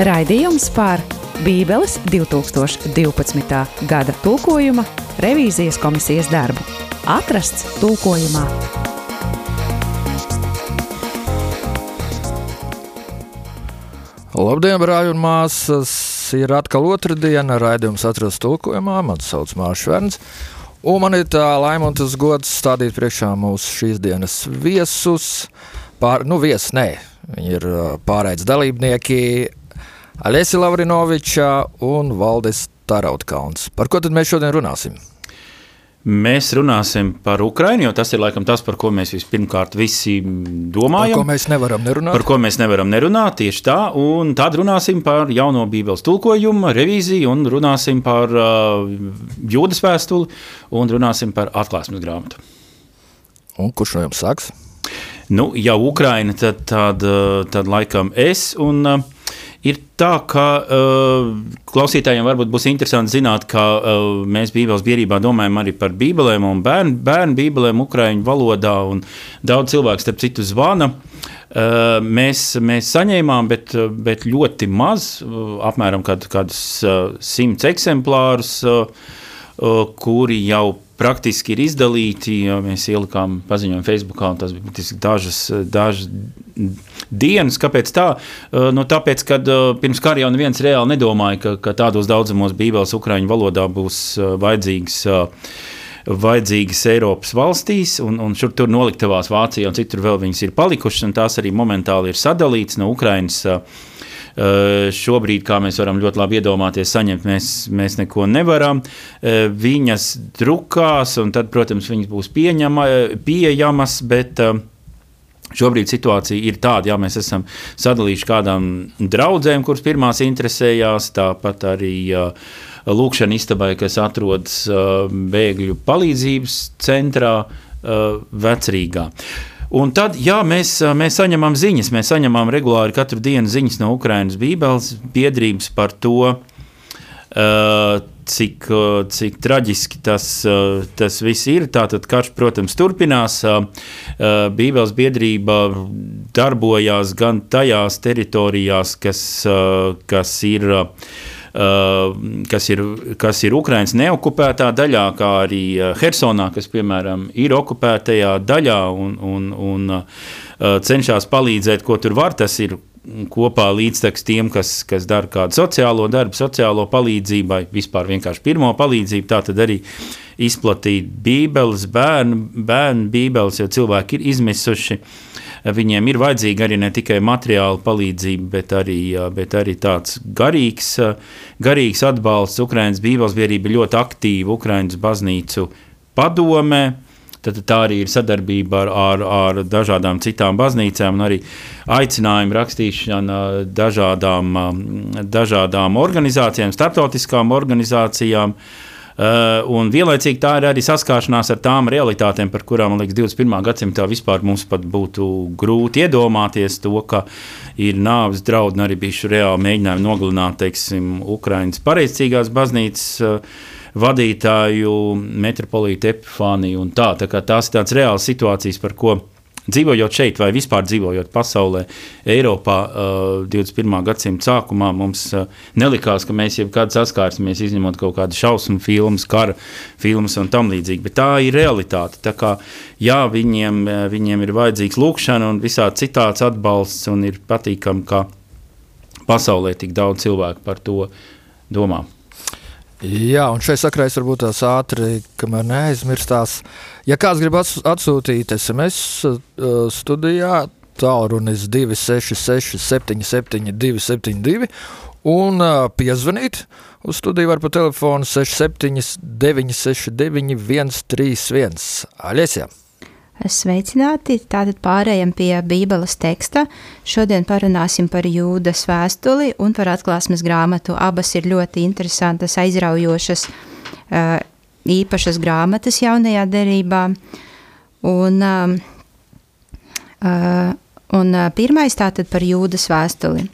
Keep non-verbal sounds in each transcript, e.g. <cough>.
Raidījums par Bībeles 2012. gada tulkojuma revīzijas komisijas darbu. Atrasts tulkojumā. Labdien, brāļi un māsas! Ir atkal otra diena, raidījums atrasts tulkojumā. Mani sauc Mārcis Verns. Un man ir tā laime un tas gods stādīt priekšā mūsu šīs dienas viesus. Pār, nu, viesis, nē, viņi ir pārējais dalībnieki Alēsi Lavrinoviča un Valdis Tarautkauns. Par ko tad mēs šodien runāsim? Mēs runāsim par Ukrajinu, jo tas ir laikam tas, par ko mēs vispirmkārt visi domājam. Par ko mēs nevaram nerunāt? Par ko mēs nevaram nerunāt, tieši tā. Un tad runāsim par jauno Bībeles tulkojumu, revīziju, un runāsim par uh, jūdas vēstuli, un runāsim par atklāsmes grāmatu. Un kurš no jums sāks? Nu, ja Ukraina, tad, tad, tad laikam es. Un, uh, Ir tā, ka uh, klausītājiem varbūt būs interesanti zināt, ka uh, mēs Bībeles biedrībā domājam arī par Bībelēm un bērnu, bērnu Bībelēm Ukraiņu valodā, un daudz cilvēku, starp citu, zvana. Uh, mēs, mēs saņēmām, bet, bet ļoti maz, apmēram kād, kādus simts eksemplārus, uh, kuri jau praktiski ir izdalīti. Mēs ielikām paziņojumu Facebook, un tas bija dažas, dažas dienas. Kāpēc tā? Nu, tāpēc, kad pirms kara jau neviens reāli nedomāja, ka, ka tādos daudzumos Bībeles ukraiņu valodā būs vajadzīgs vajadzīgas Eiropas valstīs, un, un šur tur noliktavās Vācijā un citur vēl viņas ir palikušas, un tās arī momentāli ir sadalītas no Ukrainas uh, Eh, šobrīd, kā mēs varam ļoti labi iedomāties, saņemt mēs, mēs neko nevaram. Eh, viņas drukās, un tad, protams, viņas būs pieņama, pieejamas, bet eh, Šobrīd situācija ir tāda, ka mēs esam sadalījuši kādām draudzēm, kuras pirmās interesējās, tāpat arī uh, lūkšana istabai, kas atrodas uh, bēgļu palīdzības centrā uh, Vecrīgā. Uh, Un tad, jā, mēs, mēs saņemam ziņas, mēs saņemam regulāri katru dienu ziņas no Ukrainas Bībeles biedrības par to, cik, cik traģiski tas, tas viss ir. Tātad karš, protams, turpinās. Bībeles biedrība darbojās gan tajās teritorijās, kas, kas ir Uh, kas ir, kas ir Ukraiņas neokupētā daļā, kā arī uh, Hersonā, kas, piemēram, ir okupētajā daļā un, un, un uh, cenšas palīdzēt, ko tur var. Tas ir kopā līdztekus tiem, kas, kas dara kādu sociālo darbu, sociālo palīdzību, vispār vienkārši pirmo palīdzību. Tā tad arī izplatīt bībeles, bērnu, bērnu bībeles, jo cilvēki ir izmisuši uh, viņiem ir vajadzīga arī ne tikai materiāla palīdzība, bet arī, bet arī tāds garīgs, garīgs atbalsts. Ukraiņas Bībeles biedrība ļoti aktīva Ukraiņas baznīcu padomē. Tad tā arī ir sadarbība ar, ar, ar dažādām citām baznīcām, un arī aicinājuma rakstīšana dažādām, dažādām organizācijām, starptautiskām organizācijām. Uh, un vienlaicīgi tā ir arī saskāršanās ar tām realitātēm, par kurām, man liekas, 21. gadsimtā vispār mums pat būtu grūti iedomāties to, ka ir nāves draudi un arī bijuši reāli mēģinājumi nogalināt, teiksim, Ukraiņas pareizcīgās baznīcas uh, vadītāju, metropolītu Epifāniju un tā. tā tās ir tādas reālas situācijas, par ko Dzīvojot šeit, vai vispār dzīvojot pasaulē, Eiropā, uh, 21. gadsimta sākumā, mums uh, nelikās, ka mēs jebkad saskārsimies, izņemot kaut kādu šausmu filmas, kara filmas un tam līdzīgi. Bet tā ir realitāte. Tā kā, jā, viņiem, uh, viņiem ir vajadzīgs lūkšana un visādi citāds atbalsts, un ir patīkami, ka pasaulē tik daudz cilvēku par to domā. Jā, un šai sakrā es varbūt tās ātri, kamēr neaizmirstās. Ja kāds grib atsūtīt SMS uh, studijā, tālrunis 266, 77, 272 un uh, piezvanīt uz studiju var pa telefonu 67, 969, 131. Aļies! Sveicināti! Tātad pārējām pie Bībeles teksta. Šodien parunāsim par jūdas vēstuli un par atklāsmes grāmatu. Abas ir ļoti interesantas, aizraujošas, īpašas grāmatas jaunajā derībā. Un, un pirmais tātad par jūdas vēstuli.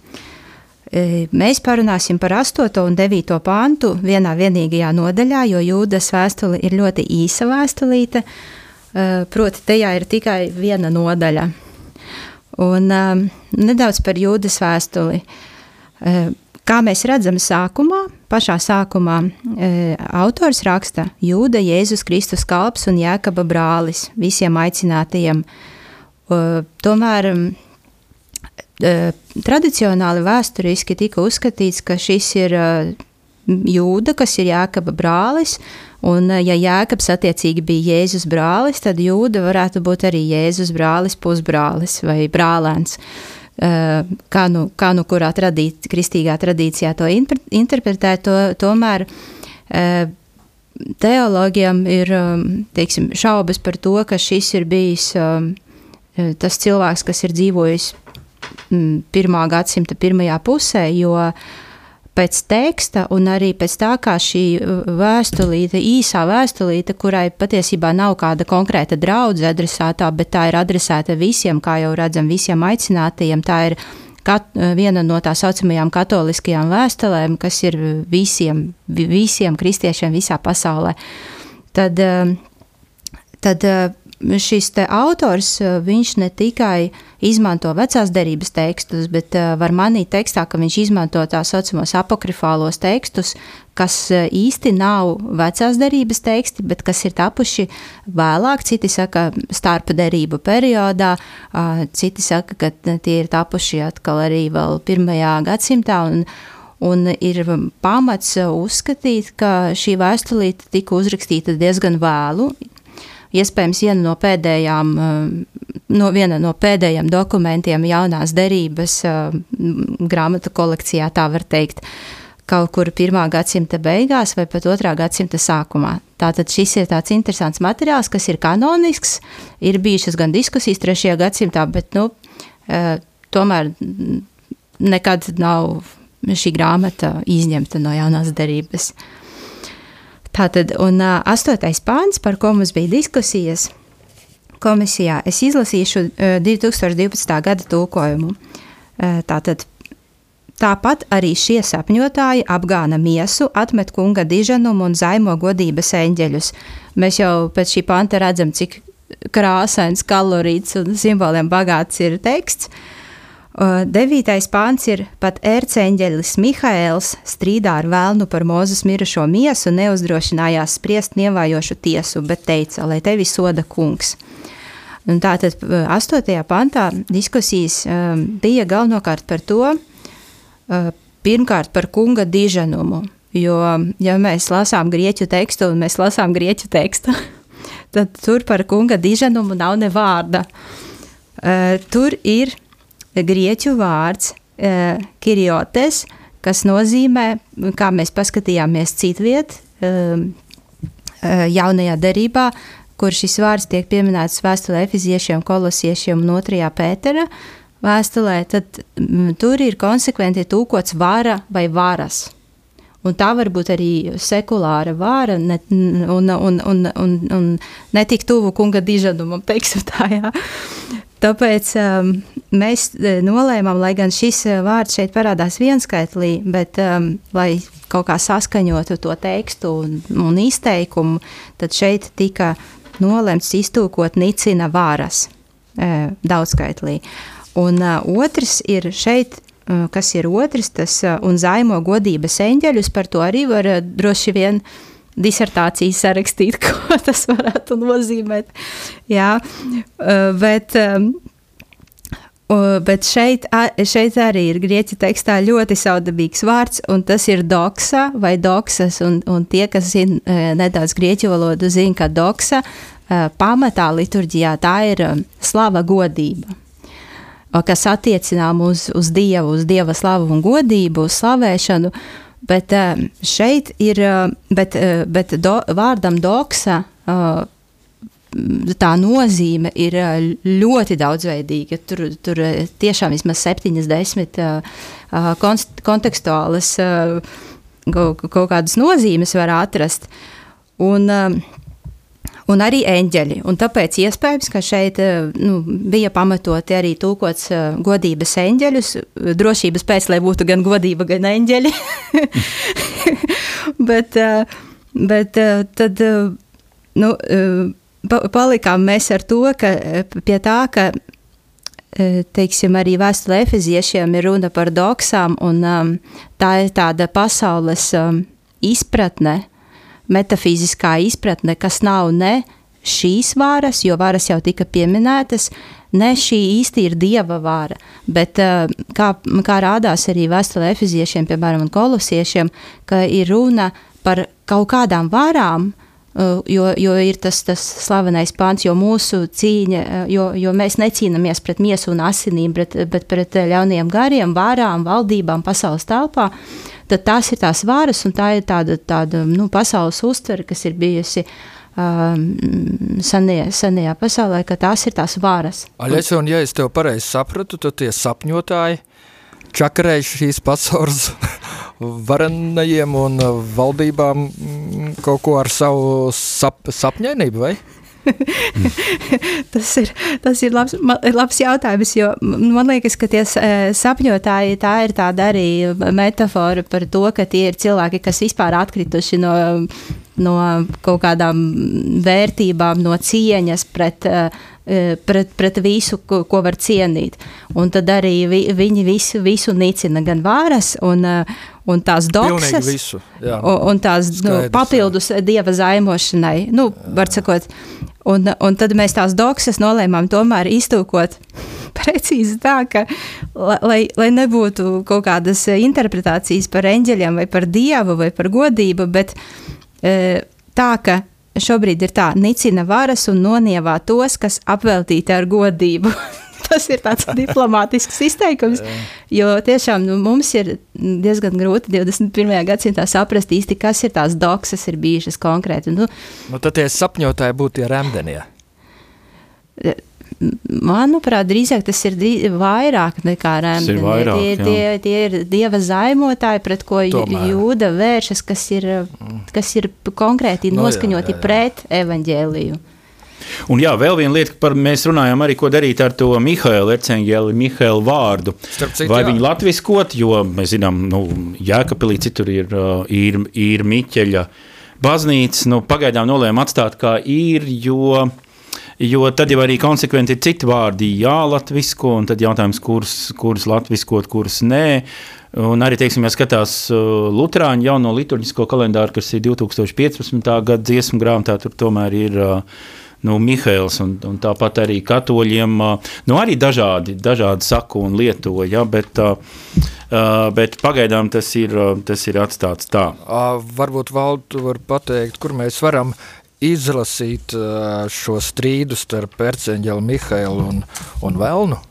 Mēs parunāsim par 8. un 9. pāntu vienā vienīgajā nodaļā, jo jūdas vēstule ir ļoti īsa vēstulīte, uh, Eh, proti, tajā ir tikai viena nodaļa. Un um, nedaudz par jūdas vēstuli. Kā mēs redzam, sākumā, pašā sākumā autors raksta Jūda, Jēzus Kristus kalps un Jēkaba brālis visiem aicinātajiem. Tomēr tradicionāli vēsturiski tika uzskatīts, ka šis ir Jūda, kas ir Jēkaba brālis, un ja Jēkabs attiecīgi bija Jēzus brālis, tad Jūda varētu būt arī Jēzus brālis, pusbrālis vai brālēns. Eh, kā nu, kā nu kurā tradīt, kristīgā tradīcijā to interpretēt, to, tomēr eh, teologiem ir eh, teiksim, šaubas par to, ka šis ir bijis tas cilvēks, kas ir dzīvojis mm, pirmā gadsimta pirmajā pusē, jo uh, pēc teksta un arī pēc tā, kā šī vēstulīte, īsā vēstulīte, kurai patiesībā nav kāda konkrēta draudze adresētā, bet tā ir adresēta visiem, kā jau redzam, visiem aicinātajiem. Tā ir kat, viena no tā saucamajām katoliskajām vēstulēm, kas ir visiem, visiem kristiešiem visā pasaulē. Tad, tad šis autors, eh, ne tikai izmanto vecās derības tekstus, bet uh, var manīt tekstā, ka viņš izmanto tā saucamos apokrifālos tekstus, kas uh, īsti nav vecās derības teksti, bet kas ir tapuši vēlāk. Citi saka, starp derību periodā, citi saka, ka tie ir tapuši atkal arī vēl pirmajā gadsimtā. Un, Un ir pamats uzskatīt, ka šī vēstulīte tika uzrakstīta diezgan vēlu, iespējams viena no pēdējām, eh, no viena no pēdējiem dokumentiem jaunās derības eh, grāmatu kolekcijā, tā var teikt, kaut kur pirmā gadsimta beigās vai pat otrā gadsimta sākumā. Tātad šis ir tāds interesants materiāls, kas ir kanonisks, ir bijušas gan diskusijas trešajā gadsimtā, bet, nu, eh, tomēr nekad nav šī grāmata izņemta no jaunās derības. Tātad, un astotais pāns, par ko mums bija diskusijas komisijā, es izlasīšu uh, 2012. gada tulkojumu. Tātad, Tāpat arī šie sapņotāji apgāna miesu, atmet kunga diženumu un zaimo godības eņģeļus. Mēs jau pēc šī panta redzam, cik krāsains, kalorīts un simboliem bagāts ir teksts. Uh, Devītais pāns ir pat ērceņģelis Mihaēls strīdā ar vēlnu par Mozus mirušo miesu neuzdrošinājās spriest nievājošu tiesu, bet teica, lai tevi soda kungs. Un tātad astotajā pantā diskusijas um, bija galvenokārt par to, uh, pirmkārt par kunga diženumu, jo, ja mēs lasām grieķu tekstu un mēs lasām grieķu tekstu, <laughs> tad tur par kunga diženumu nav ne vārda. Uh, tur ir grieķu vārds uh, kiriotes, kas nozīmē, kā mēs paskatījāmies citviet, uh, jaunajā derībā, kur šis vārds tiek pieminēts vēstulē efeziešiem, kolosiešiem un otrajā pētera vēstulē, tad m, tur ir konsekventi tūkots vara vai varas. Un tā var būt arī sekulāra vāra, ne, un, un, un, un, un netik tuvu kunga dižanumam, teiksim tā, jā. Tāpēc um, mēs e, nolēmām, lai gan šis e, vārds šeit parādās vienskaitlī, bet um, lai kaut kā saskaņotu to tekstu un, un izteikumu, tad šeit tika nolemts iztūkot nicina vāras e, daudzskaitlī. Un uh, otrs ir šeit, kas ir otrs, tas un zaimo godības eņģeļus, par to arī var droši vien disertāciju sarakstīt, <laughs> ko tas varētu nozīmēt. Jā, bet um, Bet šeit, šeit arī ir grieķu tekstā ļoti saudabīgs vārds, un tas ir doksa vai doksas. Un, un tie, kas zina e, nedaudz grieķu valodu, zina, ka doksa e, pamatā liturģijā tā ir e, slava godība, kas attiecinām uz, uz Dievu, uz Dieva slavu un godību, uz slavēšanu. Bet šeit ir, bet, bet do, vārdam doksa tā nozīme ir ļoti daudzveidīga. Tur, tur tiešām vismaz septiņas, desmit kontekstuālas kaut kādas nozīmes var atrast. Un, un arī eņģeļi. Un tāpēc iespējams, ka šeit nu, bija pamatoti arī tūkots godības eņģeļus, drošības pēc, lai būtu gan godība, gan eņģeļi. <laughs> bet, bet tad, nu, palikām mēs ar to, ka pie tā, ka teiksim, arī vēstulē efeziešiem ir runa par doksām, un um, tā ir tāda pasaules um, izpratne, metafiziskā izpratne, kas nav ne šīs varas, jo varas jau tika pieminētas, ne šī īsti ir dieva vara, bet kā, kā rādās arī vēstulē efeziešiem, piemēram, un kolosiešiem, ka ir runa par kaut kādām varām, uh, Uh, jo, jo ir tas, tas slavenais pāns, jo mūsu cīņa, uh, jo, jo mēs necīnāmies pret miesu un asinīm, bet, bet pret ļauniem gariem, vārām, valdībām, pasaules telpā, tad tās ir tās varas un tā ir tāda, tāda nu, pasaules uztvere, kas ir bijusi um, senie, senajā pasaulē, ka tās ir tās varas. Aļes, un ja es tev pareizi sapratu, tad tie sapņotāji čakarējuši šīs pasaules varenajiem un valdībām kaut ko ar savu sap, sapņainību, vai? <laughs> tas ir, tas ir labs, labs jautājums, jo man liekas, ka tie sapņotāji tā ir tāda arī metafora par to, ka tie ir cilvēki, kas vispār atkrituši no, no kaut kādām vērtībām, no cieņas pret uh, pret, pret visu, ko, ko var cienīt. Un tad arī vi, viņi visu, visu nicina, gan vāras, un, e, un tās doksas, visu, jā. un, un tās nu, Skaidrs, nu, papildus jā. dieva zaimošanai. Nu, var sakot, un, un tad mēs tās doksas nolēmām tomēr iztūkot <laughs> precīzi tā, ka, lai, lai nebūtu kaut kādas interpretācijas par eņģeļiem vai par dievu vai par godību, bet e, tā, ka šobrīd ir tā, nicina varas un nonievā tos, kas apveltīti ar godību. <laughs> Tas ir tāds <laughs> diplomātisks izteikums, jo tiešām nu, mums ir diezgan grūti 21. gadsimtā saprast īsti, kas ir tās doksas, ir bijušas konkrēti. Nu, nu, tad tie sapņotāji būtu tie remdenie. Manuprāt, drīzāk tas ir vairāk nekā rēmni. Tie, tie, tie ir dieva zaimotāji, pret ko Tomēr. jūda vēršas, kas ir, kas ir konkrēti no, noskaņoti jā, jā, jā. pret evaņģēliju. Un jā, vēl viena lieta, par mēs runājam arī, ko darīt ar to Mihālu Ercengeli, Mihālu vārdu. Citu, Vai jā. viņu latviskot, jo mēs zinām, nu, Jēkabpilī citur ir, ir, ir Miķeļa baznīca, nu, pagaidām nolēma atstāt kā ir, jo Jo tad jau arī konsekventi ir citi vārdi jālatvisko, un tad jautājums, kurus, kurus latviskot, kurus nē. Un arī, teiksim, ja skatās uh, Lutāņu jauno liturģisko kalendāru, kas ir 2015. gada dziesmu grāmatā, tur tomēr ir uh, nu, Mihails, un, un tāpat arī katoļiem, uh, nu, arī dažādi, dažādi saku un lieto, ja, bet, bet pagaidām tas ir, tas ir atstāts tā. Varbūt Valdu var pateikt, kur mēs varam izlasīt šo strīdu starp Erceņģelu, Mihailu un, un Velnu?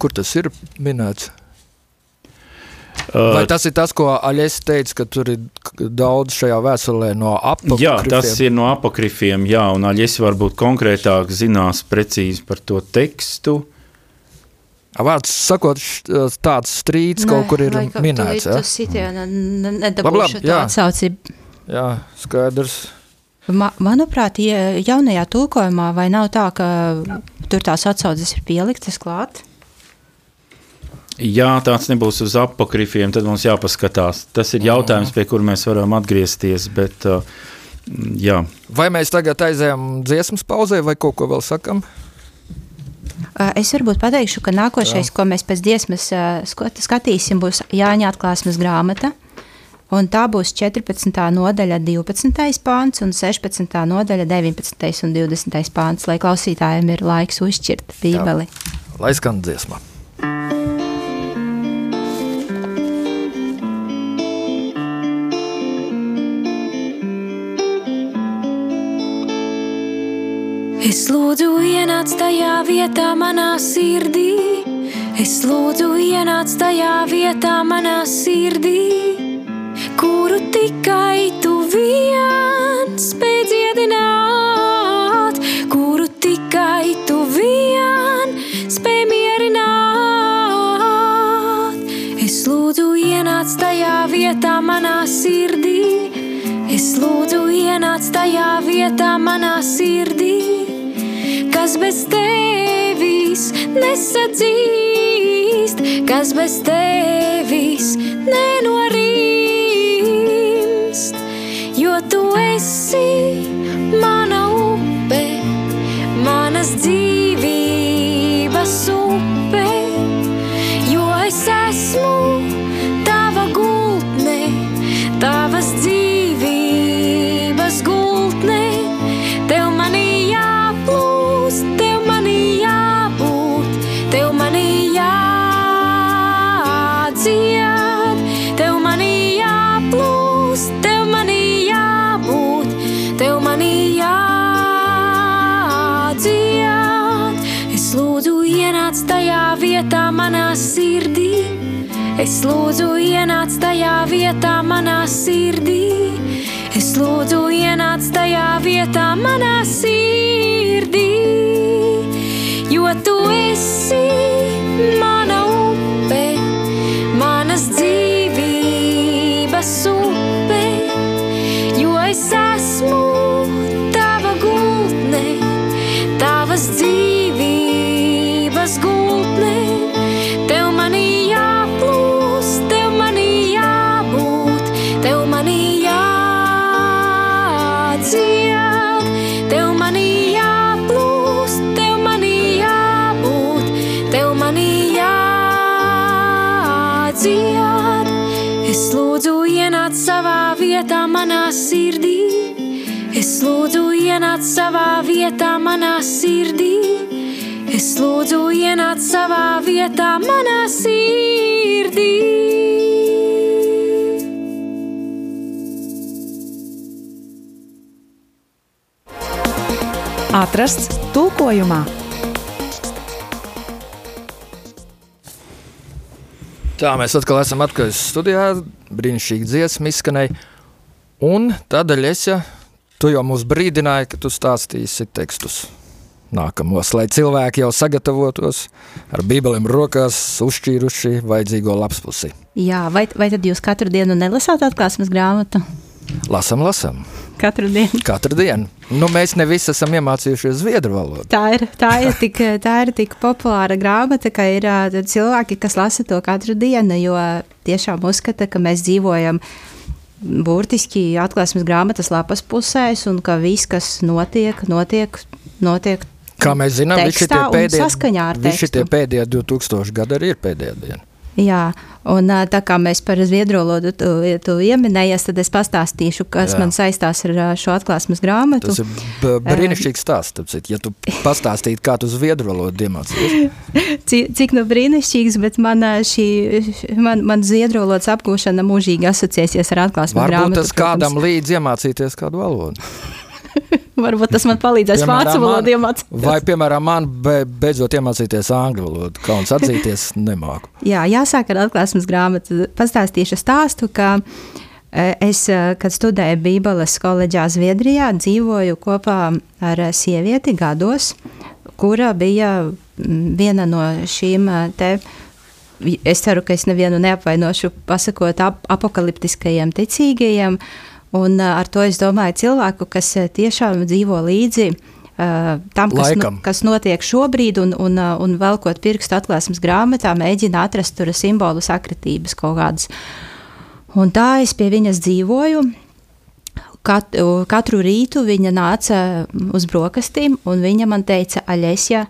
Kur tas ir minēts? Vai tas ir tas, ko Aļes teica, ka tur ir daudz šajā vēstulē no apakrifiem? Jā, tas ir no apakrifiem, jā, un Aļes varbūt konkrētāk zinās precīzi par to tekstu. Vārds sakot, tāds strīds Nē, kaut kur ir minēts. Tu, ja? tu sitienu nedabūšu to atsaucību. Jā, skaidrs. Ma, manuprāt, ja jaunajā tulkojumā vai nav tā, ka tur tās atsauces ir pieliktas klāt? Ja tāds nebūs uz apakrifiem, tad mums jāpaskatās. Tas ir jautājums, pie kura mēs varam atgriezties. Bet, uh, jā. vai mēs tagad aizējām dziesmas pauzē, vai kaut ko vēl sakam? Uh, es varbūt pateikšu, ka nākošais, Jā. ko mēs pēc dziesmas uh, skatīsim, būs Jāņa atklāsmes grāmata. Un tā būs 14. nodaļa, 12. pāns un 16. nodaļa, 19. un 20. pāns, lai klausītājiem ir laiks uzšķirt Bībeli. Jā. Lai skan dziesma! Es lūdzu, ienāc tajā vietā, manā sirdī. Es lūdzu, ienāc tajā vietā, manā sirdī tikai tu viens spēj dziedināt, kuru tikai tu viens spēj mierināt. Es lūdzu, ienāc tajā vietā, manā sirdī. Es lūdzu, ienāc tajā vietā, manā sirdī, kas bez tevis nesadzīst, kas bez tevis nenorīt manas dzīvības upe. Vietā manā sirdī. Lūdzu, ienāc savā vietā manā sirdī. Atrasts tulkojumā. Tā mēs atkal esam atpakaļ studijā. Brīnišķīgi dziesma izskanēja. Un tādēļ es, ja tu jau mūs brīdināji, ka tu stāstīsi tekstus nākamos, lai cilvēki jau sagatavotos ar bībelēm rokās, uzšķīruši vajadzīgo lapspusi. Jā, vai, vai tad jūs katru dienu nelasāt atklāsmes grāmatu? Lasam, lasam. Katru dienu. Katru dienu. Nu, mēs ne visi esam iemācījušies zviedru valodu. Tā ir, tā, ir tik, tā ir tik populāra grāmata, ka ir cilvēki, kas lasa to katru dienu, jo tiešām uzskata, ka mēs dzīvojam burtiski atklāsmes grāmatas lapas pusēs, un ka viss, kas notiek, notiek, notiek Kā mēs zinām, visi tie pēdējie, visi tie pēdējie 2000 gadi arī ir pēdējā diena. Jā, un tā kā mēs par zviedru valodu tu, tu ieminējies, tad es pastāstīšu, kas Jā. Man saistās ar šo atklāsmes grāmatu. Tas ir brīnišķīgs stāsts. tāpēc, Ja tu pastāstītu, kā tu zviedru valodu iemācījies, <laughs> Cik, cik nu brīnišķīgs, bet man šī, man, man zviedru valodas apgūšana mūžīgi asociēsies ar atklāsmes varbūt grāmatu. tas kādam līdz iemācīties kādu valodu. <laughs> <laughs> Varbūt tas man palīdzēs Piemēram, vācu valodu iemācīties. Vai, piemēram, man be, beidzot iemācīties angļu valodu, kauns atzīties, <laughs> nemāku. Jā, jāsāk ar atklāsmes grāmatu. Pastāstīšu stāstu, ka e, es, e, kad studēju Bībeles koledžā Zviedrijā, dzīvoju kopā ar e, sievieti gados, kura bija viena no šīm te. Es ceru, ka es nevienu neapvainošu, pasakot ap apakaliptiskajiem ticīgajiem. Un uh, ar to es domāju cilvēku, kas uh, tiešām dzīvo līdzi uh, tam, kas, no, kas notiek šobrīd, un, un, un velkot pirkstu atklāsmes grāmatā, mēģina atrast tur simbolu sakritības kaut kādas. Un tā es pie viņas dzīvoju. Kat, katru rītu viņa nāca uz brokastīm, un viņa man teica, Aļesja,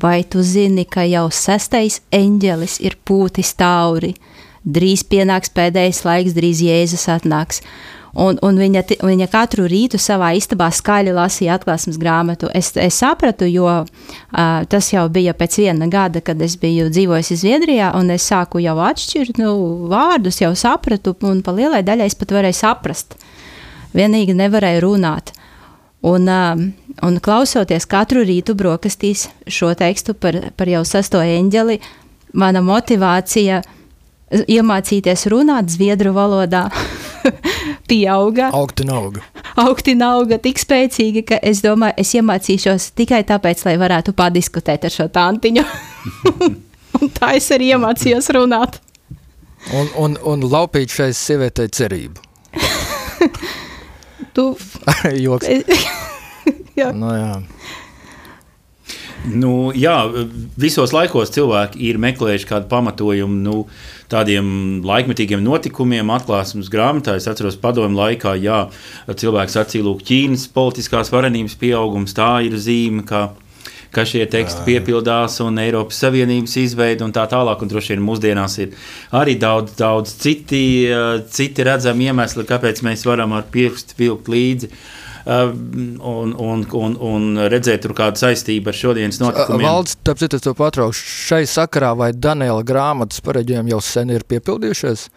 vai tu zini, ka jau sestais eņģelis ir pūtis tauri? Drīz pienāks pēdējais laiks, drīz Jēzus atnāks. Un, un viņa, viņa katru rītu savā istabā skaļi lasīja atklāsmes grāmatu. Es, es sapratu, jo uh, tas jau bija pēc viena gada, kad es biju dzīvojusi Zviedrijā, un es sāku jau atšķirt nu, vārdus, jau sapratu, un pa lielai daļai es pat varēju saprast. Vienīgi nevarēju runāt. Un, un klausoties katru rītu brokastīs šo tekstu par, par jau sesto eņģeli, mana motivācija iemācīties runāt zviedru valodā <laughs> <laughs> pieauga. Augti nauga. Augti auga tik spēcīgi, ka es domāju, es iemācīšos tikai tāpēc, lai varētu padiskutēt ar šo tantiņu. <laughs> un tā es arī iemācījos runāt. Un, un, un laupīt šai sievietei cerību. Tu, <laughs> Joks. jā. Nu, jā. Nu, jā, visos laikos cilvēki ir meklējuši kādu pamatojumu nu, tādiem laikmetīgiem notikumiem, atklāsmes grāmatā. Es atceros, padomu laikā, jā, cilvēks sacīja, ka Ķīnas politiskās varenības pieaugums tā ir zīme, ka, ka šie teksti piepildās un Eiropas Savienības izveida un tā tālāk. Un droši vien mūsdienās ir arī daudz, daudz citi, eh, citi redzami iemesli, kāpēc mēs varam ar pirkstu vilkt līdzi. Uh, un, un, un, un redzēt tur kādu saistību ar šodienas notikumiem. Valds, tāpēc es to patraukšu. Šai sakarā vai Daniela grāmatas pareģojumi jau sen ir piepildījušies?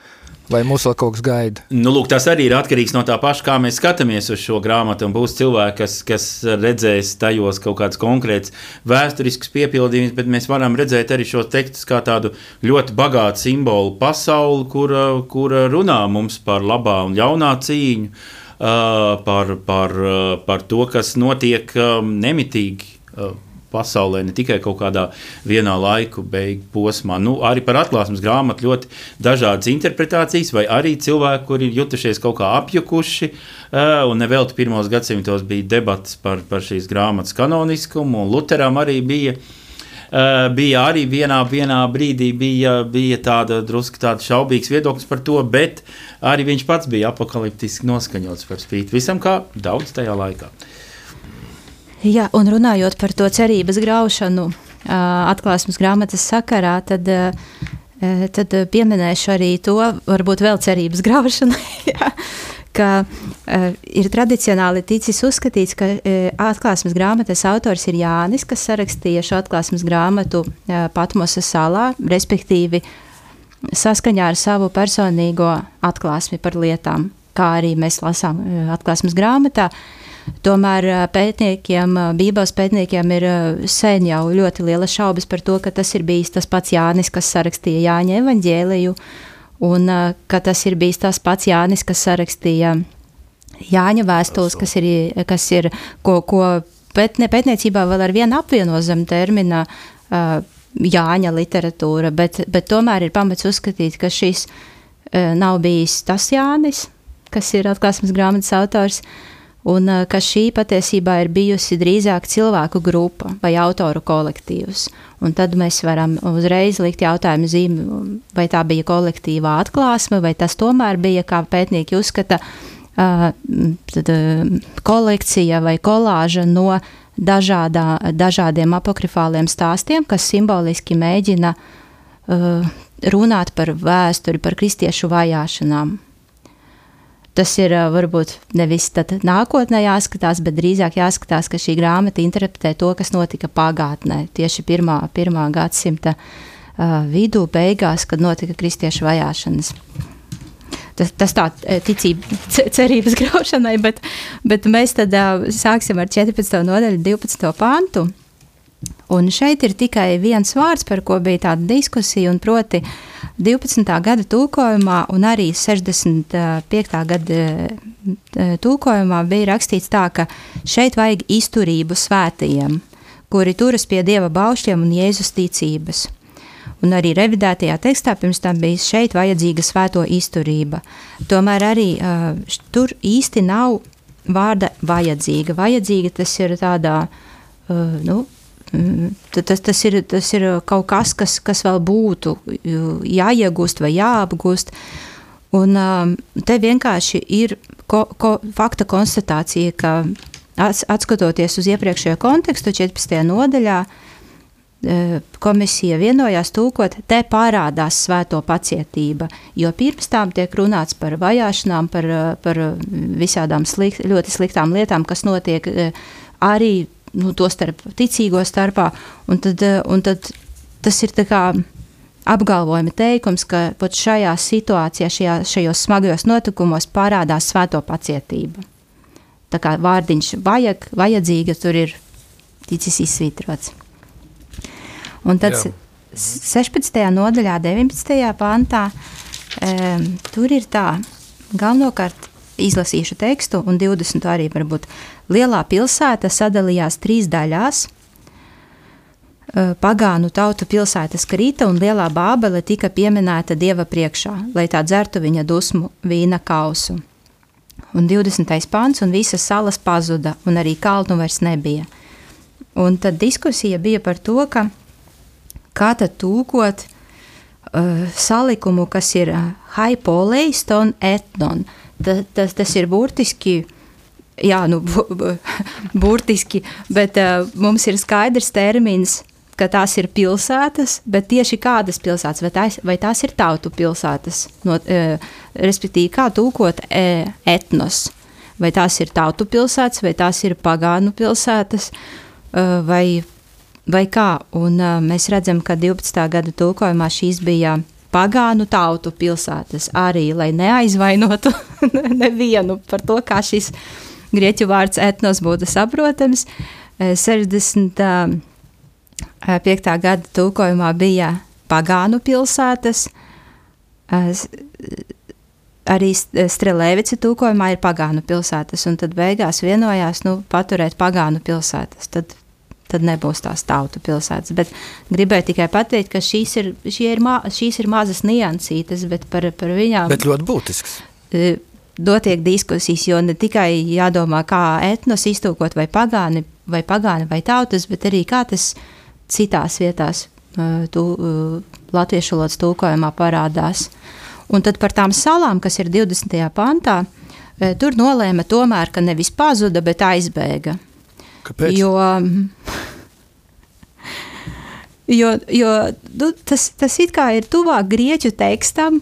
Vai mums vēl kaut kas gaida? Nu, lūk, tas arī ir atkarīgs no tā paša, kā mēs skatāmies uz šo grāmatu. Būs cilvēki, kas, kas redzēs tajos kaut kādas konkrētas vēsturiskas piepildījumus, bet mēs varam redzēt arī šos tekstus kā tādu ļoti bagātu simbolu pasauli, kur, kur runā mums par labā un jaunā cīņu, par, par, par to, kas notiek nemitīgi pasaulē, ne tikai kaut kādā vienā laika beigu posmā. Nu, arī par atklāsmes grāmatu ļoti dažādas interpretācijas, vai arī cilvēki, kuri ir jutušies kaut kā apjukuši. Un nevelti pirmos gadsimtos bija debats par, par šīs grāmatas kanoniskumu, un Lutheram arī bija. Uh, bija arī vienā, vienā brīdī bija, bija tāda drusku tāda šaubīgs viedoklis par to, bet arī viņš pats bija apakaliptiski noskaņots par spīti visam, kā daudz tajā laikā. Jā, un runājot par to cerības graušanu atklāsmes grāmatas sakarā, tad, tad pieminēšu arī to, varbūt vēl cerības graušanu. <laughs> ka uh, ir tradicionāli ticis uzskatīts, ka uh, atklāsmes grāmatas autors ir Jānis, kas sarakstīja šo atklāsmes grāmatu uh, Patmosa salā, respektīvi saskaņā ar savu personīgo atklāsmi par lietām, kā arī mēs lasām uh, atklāsmes grāmatā. Uh, Tomēr pētniekiem, Bībeles pētniekiem ir sen jau ļoti liela šaubas par to, ka tas ir bijis tas pats Jānis, kas sarakstīja Jāņa evaņģēliju, un ka tas ir bijis tas pats Jānis, kas sarakstīja Jāņa vēstules, kas ir, kas ir ko, ko pētnie, pētniecībā vēl ar vienu apvieno zem termina Jāņa literatūra, bet, bet tomēr ir pamats uzskatīt, ka šis nav bijis tas Jānis, kas ir atklāsmes grāmatas autors, uh, un eh, ka šī patiesībā ir bijusi drīzāk cilvēku grupa vai autoru kolektīvs. Un tad mēs varam uzreiz likt jautājumu zīmi, vai tā bija kolektīvā atklāsme, vai tas tomēr bija, kā pētnieki uzskata, tad, kolekcija vai kolāža no dažādā, dažādiem apokrifāliem stāstiem, kas simboliski mēģina runāt par vēsturi, par kristiešu vajāšanām. Tas ir varbūt nevis nākotnē jāskatās, bet drīzāk jāskatās, ka šī grāmata interpretē to, kas notika pagātnē, tieši pirmā, pirmā gadsimta vidū, beigās, kad notika kristiešu vajāšanas. Tas, tas tā ticība, <laughs> cerības graušanai, bet, bet mēs tad sāksim ar 14. nodaļu, 12. pantu. Un šeit ir tikai viens vārds, par ko bija tāda diskusija, un proti 12. gada tulkojumā un arī 65. gada eh, tulkojumā bija rakstīts tā, ka šeit vajag izturību svētajiem, kuri turas pie Dieva baušļiem un Jēzus ticības. Un arī revidētajā tekstā pirms tam bija šeit vajadzīga svēto izturība. Tomēr arī uh, tur īsti nav vārda vajadzīga. Vajadzīga tas ir tādā, uh, nu, Tas, tas, ir, tas ir kaut kas, kas, kas vēl būtu jāiegūst vai jāapgūst. Un te vienkārši ir ko, ko, fakta konstatācija, ka atskatoties uz iepriekšējo kontekstu, 14. nodaļā, komisija vienojās tūkot, te parādās svēto pacietība, jo pirms tam tiek runāts par vajāšanām, par, par visādām slikt, ļoti sliktām lietām, kas notiek arī nu, to starp ticīgo starpā. Un tad, eh, un tad tas ir apgalvojuma teikums, ka pat šajā situācijā, šajā, šajos smagajos notikumos parādās svēto pacietība. Tā kā vārdiņš vajag, vajadzīga tur ir ticis izsvītrots. Un tad Jā. 16. nodaļā, 19. pantā, um, tur ir tā, galvenokārt izlasīšu tekstu, un 20 arī varbūt lielā pilsēta sadalījās trīs daļās. Pagānu tautu pilsētas krita un lielā bābele tika pieminēta dieva priekšā, lai tā dzertu viņa dusmu vīna kausu. Un 20. pāns un visas salas pazuda, un arī kalnu vairs nebija. Un tad diskusija bija par to, ka kā tad tūkot uh, salikumu, kas ir haipoleiston etnon, uh, tas, tas, tas ir burtiski. Jā, nu, bu, bu, <laughs> burtiski, bet uh, mums ir skaidrs termins, ka tās ir pilsētas, bet tieši kādas pilsētas, vai tās, vai tās ir tautu pilsētas, no, uh, respektīvi, kā tūkot uh, etnos, vai tās ir tautu pilsētas, vai tās ir pagānu pilsētas, uh, vai, vai kā. Un uh, mēs redzam, ka 12. gada tulkojumā šīs bija pagānu tautu pilsētas arī, lai neaizvainotu <laughs> nevienu par to, kā šis grieķu vārds etnos būtu saprotams. 65. gada tulkojumā bija pagānu pilsētas, arī Strelēvici tulkojumā ir pagānu pilsētas, un tad beigās vienojās nu, paturēt pagānu pilsētas. Tad, tad nebūs tās tautu pilsētas. Bet gribēju tikai pateikt, ka šīs ir, ir, ma, šīs ir mazas niansītes, bet par, par viņām. Bet ļoti būtisks. Dotiek diskusijas, jo ne tikai jādomā, kā etnos iztūkot vai pagāni, vai pagāni vai tautas, bet arī kā tas citās vietās tu, latviešu valodas tulkojumā parādās. Un tad par tām salām, kas ir 20. pantā, tur nolēma tomēr, ka nevis pazuda, bet aizbēga. Kāpēc? Jo, jo, jo nu, tas, tas it kā ir tuvāk grieķu tekstam,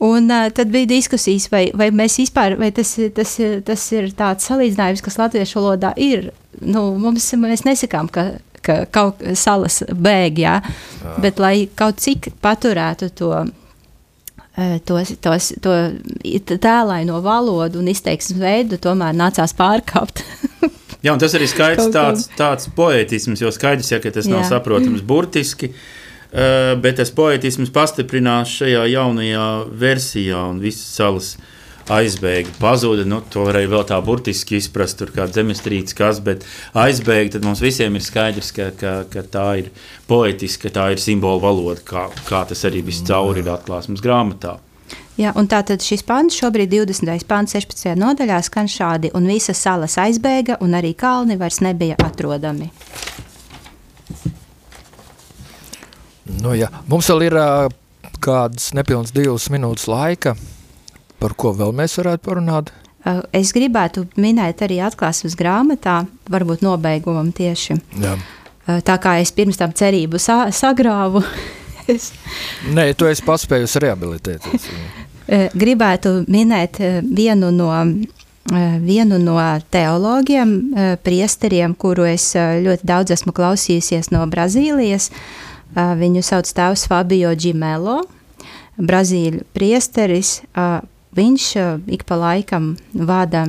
Un uh, tad bija diskusijas, vai, vai mēs vispār, vai tas, tas, tas ir tāds salīdzinājums, kas latviešu valodā ir. Nu, mums, mēs nesakām, ka, ka kaut kā salas bēg, jā, jā. bet lai kaut cik paturētu to. Tos, tos, to tēlaino valodu un izteiksmes veidu tomēr nācās pārkāpt. <laughs> Jā, un tas arī skaidrs tāds, tāds poetisms, jo skaidrs, ja, ka tas Jā. nav saprotams burtiski, uh, bet tas poetisms pastiprinās šajā jaunajā versijā un visas salas aizbēga, pazuda. Nu, to varēja vēl tā burtiski izprast, tur kā zemestrīce, kas, bet aizbēga, tad mums visiem ir skaidrs, ka, ka, ka tā ir poetiska, ka tā ir simbolu valoda, kā, kā tas arī viss cauri ir atklāsmes grāmatā. Un tātad šis pants šobrīd 20. pants 16. nodaļā skan šādi, un visas salas aizbēga, un arī kalni vairs nebija atrodami. Nu, jā. Mums vēl ir kādas nepilnas divas minūtes laika. Par ko vēl mēs varētu parunāt? Es gribētu minēt arī atklāsmes grāmatā, varbūt nobeigumam tieši. Jā. Tā kā es pirms tam cerību sa sagrāvu. <laughs> es... Nē, tu esi paspējusi rehabilitēties. <laughs> gribētu minēt vienu no, vienu no teologiem, priesteriem, kuru es ļoti daudz esmu klausījusies no Brazīlijas. Viņu sauc tēvs Fabio Gimelo, Brazīļu priesteris Viņš ik pa laikam vada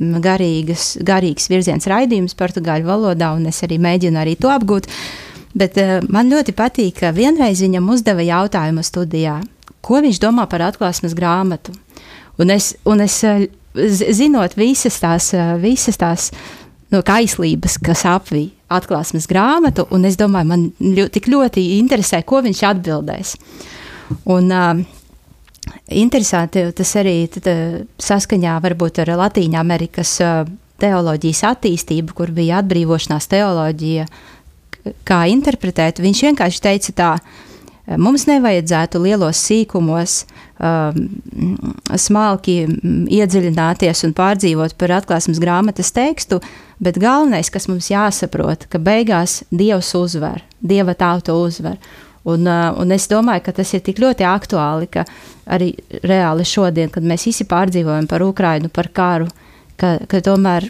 garīgas, garīgs virziens raidījums portugāļu valodā, un es arī mēģinu arī to apgūt. Bet man ļoti patīk, ka vienreiz viņam uzdeva jautājumu studijā, ko viņš domā par atklāsmes grāmatu. Un es, un es zinot visas tās, visas tās no kaislības, kas apvija atklāsmes grāmatu, un es domāju, man ļoti, tik ļoti interesē, ko viņš atbildēs. Un, uh, Interesanti, tas arī tad, saskaņā varbūt ar Latīņa Amerikas teoloģijas attīstību, kur bija atbrīvošanās teoloģija, kā interpretēt. Viņš vienkārši teica tā, mums nevajadzētu lielos sīkumos um, smalki iedziļināties un pārdzīvot par atklāsmes grāmatas tekstu, bet galvenais, kas mums jāsaprot, ka beigās Dievs uzvar, Dieva tauta uzvar. Un, uh, un es domāju, ka tas ir tik ļoti aktuāli, ka arī reāli šodien, kad mēs visi pārdzīvojam par Ukrajinu, par karu, ka, ka tomēr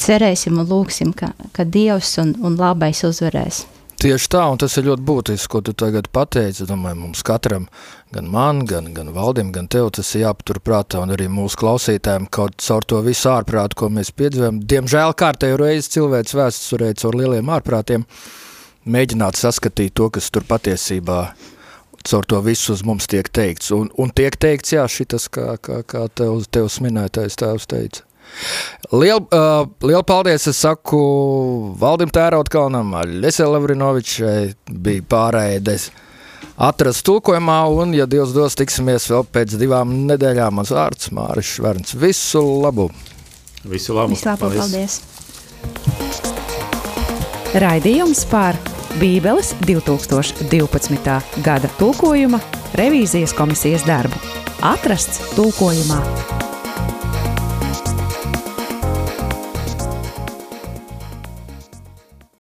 cerēsim un lūgsim, ka, ka Dievs un, un labais uzvarēs. Tieši tā, un tas ir ļoti būtiski, ko tu tagad pateici. Domāju, mums katram, gan man, gan, gan valdim, gan tev, tas ir jāpatur prātā, un arī mūsu klausītājiem kaut caur to visu ārprātu, ko mēs piedzīvojam. Diemžēl kārtējo reizi cilvēks vēsturē caur lieliem ārprātiem mēģināt saskatīt to, kas tur patiesībā caur to visu uz mums tiek teikts. Un, un tiek teikts, jā, šitas, kā, kā, kā tev, tevs minētais tēvs teica. Lielu uh, liel paldies, es saku Valdim Tērautkalnam, Ļesē Lavrinovičai, bija pārēdes atrast tulkojumā, un, ja Dievs dos, tiksimies vēl pēc divām nedēļām. Mans vārds Māris Šverns. Visu labu! Visu labu! Visu labu, paldies! paldies. Raidījums par Bībeles 2012. gada tulkojuma revīzijas komisijas darbu. Atrasts tulkojumā!